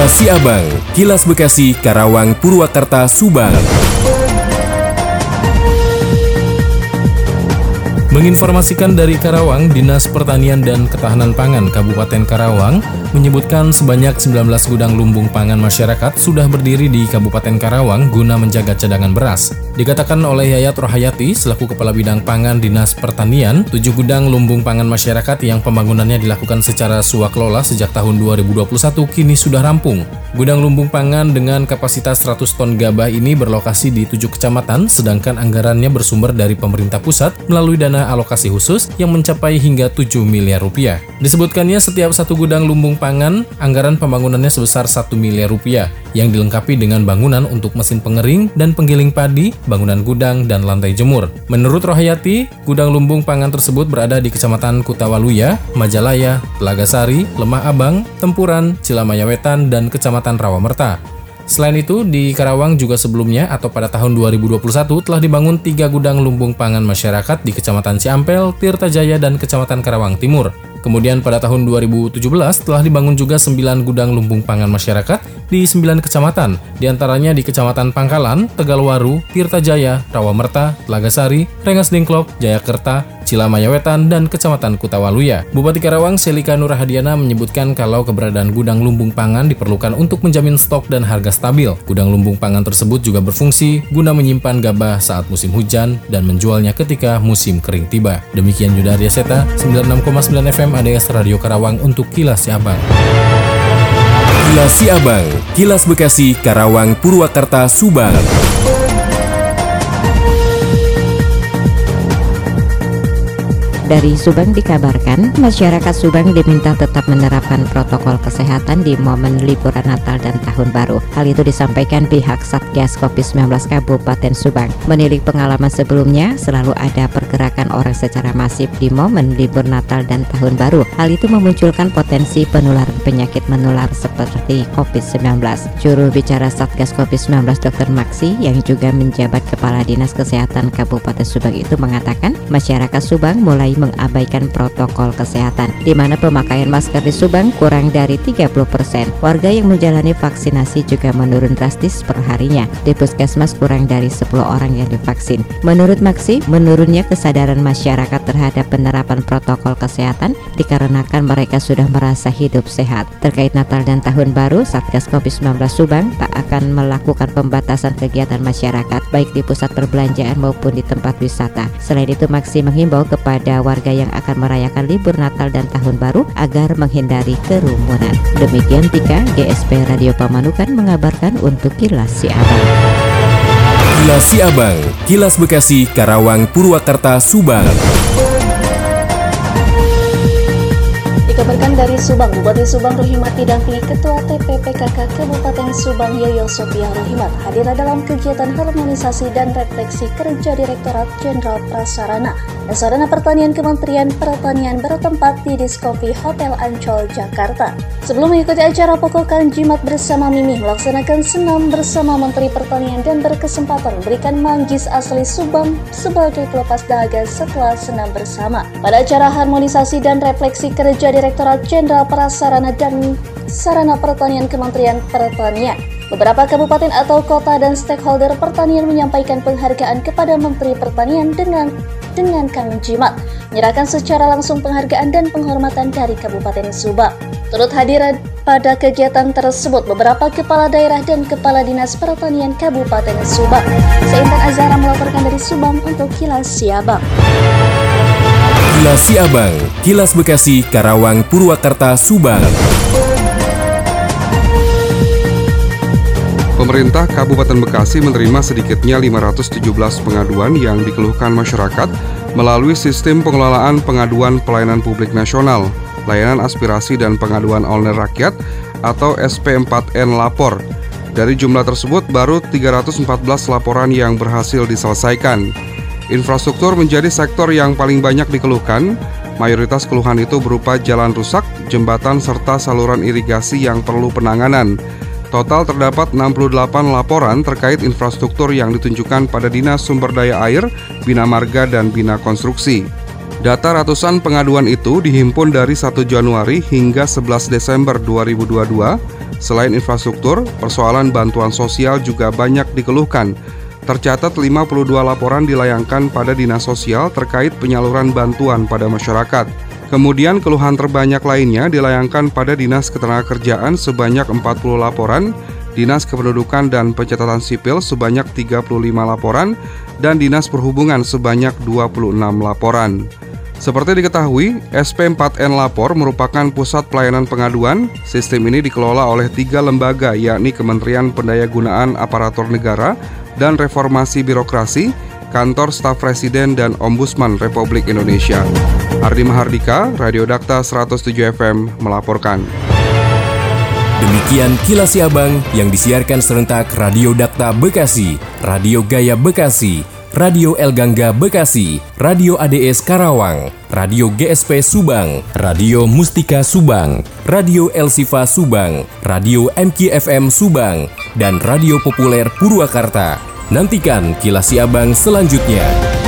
Kilas Siabang, Kilas Bekasi, Karawang, Purwakarta, Subang. Menginformasikan dari Karawang, Dinas Pertanian dan Ketahanan Pangan Kabupaten Karawang menyebutkan sebanyak 19 gudang lumbung pangan masyarakat sudah berdiri di Kabupaten Karawang guna menjaga cadangan beras. Dikatakan oleh Yayat Rohayati selaku Kepala Bidang Pangan Dinas Pertanian, tujuh gudang lumbung pangan masyarakat yang pembangunannya dilakukan secara suaklola sejak tahun 2021 kini sudah rampung. Gudang lumbung pangan dengan kapasitas 100 ton gabah ini berlokasi di tujuh kecamatan, sedangkan anggarannya bersumber dari pemerintah pusat melalui dana alokasi khusus yang mencapai hingga 7 miliar rupiah. Disebutkannya setiap satu gudang lumbung pangan, anggaran pembangunannya sebesar 1 miliar rupiah, yang dilengkapi dengan bangunan untuk mesin pengering dan penggiling padi, bangunan gudang, dan lantai jemur. Menurut Rohayati, gudang lumbung pangan tersebut berada di Kecamatan Kutawaluya, Majalaya, Telagasari, Lemah Abang, Tempuran, Cilamaya Wetan, dan Kecamatan Rawamerta. Selain itu, di Karawang juga sebelumnya atau pada tahun 2021 telah dibangun tiga gudang lumbung pangan masyarakat di Kecamatan Ciampel, Tirta Jaya, dan Kecamatan Karawang Timur. Kemudian pada tahun 2017 telah dibangun juga 9 gudang lumbung pangan masyarakat di 9 kecamatan, di antaranya di Kecamatan Pangkalan, Tegalwaru, Tirta Jaya, Rawamerta, Telagasari, Rengas Dengklok, Jayakerta, Cilamaya Wetan, dan Kecamatan Kutawaluya. Bupati Karawang Selika Nurhadiana menyebutkan kalau keberadaan gudang lumbung pangan diperlukan untuk menjamin stok dan harga stabil. Gudang lumbung pangan tersebut juga berfungsi guna menyimpan gabah saat musim hujan dan menjualnya ketika musim kering tiba. Demikian Yuda Seta, 96,9 FM ADS Radio Karawang untuk Kilas Siabang. Kilas Siabang, Kilas Bekasi, Karawang, Purwakarta, Subang. Dari Subang dikabarkan, masyarakat Subang diminta tetap menerapkan protokol kesehatan di momen liburan Natal dan Tahun Baru. Hal itu disampaikan pihak Satgas COVID-19 Kabupaten Subang. Menilik pengalaman sebelumnya, selalu ada pergerakan orang secara masif di momen libur Natal dan Tahun Baru. Hal itu memunculkan potensi penularan penyakit menular seperti COVID-19. Juru bicara Satgas COVID-19 Dr. Maksi yang juga menjabat Kepala Dinas Kesehatan Kabupaten Subang itu mengatakan, masyarakat Subang mulai mengabaikan protokol kesehatan, di mana pemakaian masker di Subang kurang dari 30%. Warga yang menjalani vaksinasi juga menurun drastis per harinya. Di puskesmas kurang dari 10 orang yang divaksin. Menurut Maksi, menurunnya kesadaran masyarakat terhadap penerapan protokol kesehatan dikarenakan mereka sudah merasa hidup sehat. Terkait Natal dan Tahun Baru, Satgas COVID-19 Subang tak akan melakukan pembatasan kegiatan masyarakat baik di pusat perbelanjaan maupun di tempat wisata. Selain itu, Maksi menghimbau kepada warga yang akan merayakan libur Natal dan Tahun Baru agar menghindari kerumunan. Demikian Tika, GSP Radio Pamanukan mengabarkan untuk Kilas Siabang. Kilas Siabang, Kilas Bekasi, Karawang, Purwakarta, Subang. Dikabarkan dari Subang, Bupati Subang Rohimati dan Ketua TPPKK Kabupaten Subang Yoyo Sophia Rohimat hadir dalam kegiatan harmonisasi dan refleksi kerja Direktorat Jenderal Prasarana dan Sarana Pertanian Kementerian Pertanian bertempat di Diskopi Hotel Ancol, Jakarta. Sebelum mengikuti acara pokokan Jimat bersama Mimi melaksanakan senam bersama Menteri Pertanian dan berkesempatan memberikan manggis asli Subang sebagai pelepas dahaga setelah senam bersama. Pada acara harmonisasi dan refleksi kerja Direktorat Direktorat Jenderal Prasarana dan Sarana Pertanian Kementerian Pertanian. Beberapa kabupaten atau kota dan stakeholder pertanian menyampaikan penghargaan kepada Menteri Pertanian dengan dengan Kang Jimat, menyerahkan secara langsung penghargaan dan penghormatan dari Kabupaten Subang. Turut hadir pada kegiatan tersebut beberapa kepala daerah dan kepala dinas pertanian Kabupaten Subang. Seintan Azara melaporkan dari Subang untuk Kilas Siabang. Kilas Siabang, Kilas Bekasi, Karawang, Purwakarta, Subang. Pemerintah Kabupaten Bekasi menerima sedikitnya 517 pengaduan yang dikeluhkan masyarakat melalui sistem pengelolaan pengaduan pelayanan publik nasional, layanan aspirasi dan pengaduan online rakyat atau SP4N Lapor. Dari jumlah tersebut baru 314 laporan yang berhasil diselesaikan. Infrastruktur menjadi sektor yang paling banyak dikeluhkan. Mayoritas keluhan itu berupa jalan rusak, jembatan, serta saluran irigasi yang perlu penanganan. Total terdapat 68 laporan terkait infrastruktur yang ditunjukkan pada Dinas Sumber Daya Air, Bina Marga, dan Bina Konstruksi. Data ratusan pengaduan itu dihimpun dari 1 Januari hingga 11 Desember 2022 Selain infrastruktur, persoalan bantuan sosial juga banyak dikeluhkan. Tercatat 52 laporan dilayangkan pada Dinas Sosial terkait penyaluran bantuan pada masyarakat. Kemudian keluhan terbanyak lainnya dilayangkan pada Dinas Ketenagakerjaan sebanyak 40 laporan, Dinas Kependudukan dan Pencatatan Sipil sebanyak 35 laporan, dan Dinas Perhubungan sebanyak 26 laporan. Seperti diketahui, SP4N Lapor merupakan pusat pelayanan pengaduan. Sistem ini dikelola oleh tiga lembaga yakni Kementerian Pendayagunaan Aparatur Negara dan Reformasi Birokrasi, Kantor Staf Presiden dan Ombudsman Republik Indonesia. Ardi Mahardika, Radio Dakta 107 FM melaporkan. Demikian kilas Abang yang disiarkan serentak Radio Dakta Bekasi, Radio Gaya Bekasi, Radio El Gangga Bekasi, Radio ADS Karawang, Radio GSP Subang, Radio Mustika Subang, Radio El Sifa Subang, Radio MKFM Subang, dan Radio Populer Purwakarta. Nantikan kilas Abang selanjutnya.